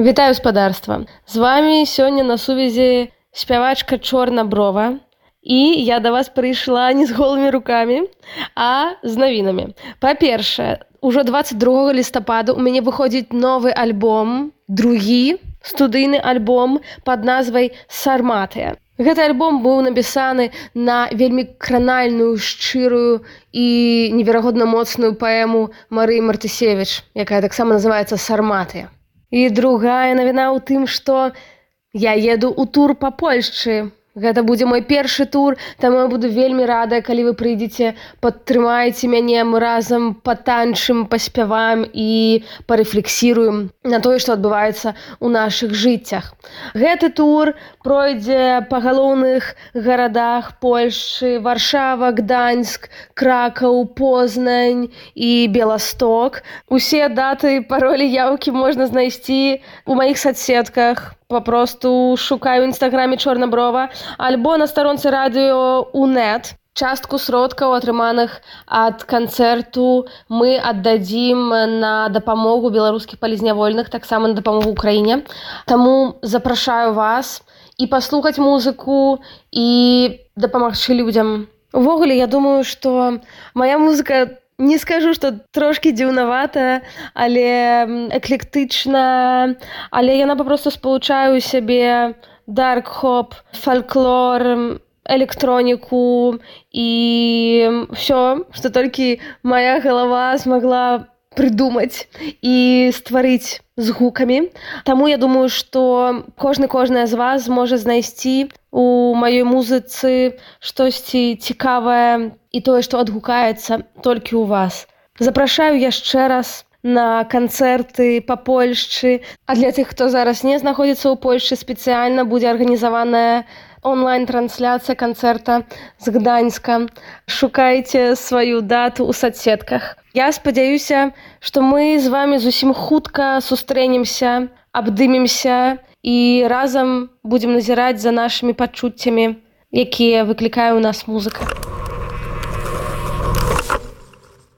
Вітаю спадарства. З вами сёння на сувязі спявачка чорна-брова. І я да вас прыйшла не з голымі рукамі, а з навінамі. Па-першае, ужо 22 лістапада у мяне выходзіць новы альбом, другі студыйны альбом пад назвай Сарматыя. Гэты альбом быў напісаны на вельмі кранальную, шчырую і неверагодна моцную паэму Марыі Мартысевіч, якая таксама называецца Сарматыя. І другая навіна ў тым, што я еду ў тур па Польшчы. Гэта будзе мой першы тур, таму я буду вельмі радая, калі вы прыйдзеце, падтрымаеце мяне, мы разам патанчым, паспяваем і парэфлексіруем на тое, што адбываецца ў нашых жыццях. Гэты тур пройдзе па галоўных гарадах Польшчы, варшава, Гданьск, кракаў, познань і беласток. Усе даты паролі яўкі можна знайсці у маіх соцсетках папросту шукаю нстаграме чорна-брова альбо на старонцы радыё унет частку сродкаў атрыманых ад канцэрту мы аддадзім на дапамогу беларускіх палізнявольных таксама на дапамогу краіне Таму запрашаю вас і паслухаць музыку і дапамагчы людзям увогуле я думаю што моя музыка там не скажу что трошки дзіўнавата але эклектычна але яна папросту спалучаю сябе дарк-хоп фальклор электроніку і все что толькі моя галава смогла прыдумаць і стварыць з гукамі. Таму я думаю что кожны кожная з вас зможа знайсці у маёй музыцы штосьці цікавае і тое што адгукаецца толькі ў вас. Запрашаю яшчэ раз на канцэрты па польшчы. А для тых хто зараз не знаходзіцца ў польльшы спецыяльна будзе арганізаваная онлайн-трансляцыя канцэрта з гданьска. Шукайце сваю дату ў соцсетках. Я спадзяюся што мы з вами зусім хутка сустрэнемся абдымемся і разам будзем назіраць за нашымі пачуццямі якія выклікае ў нас музыка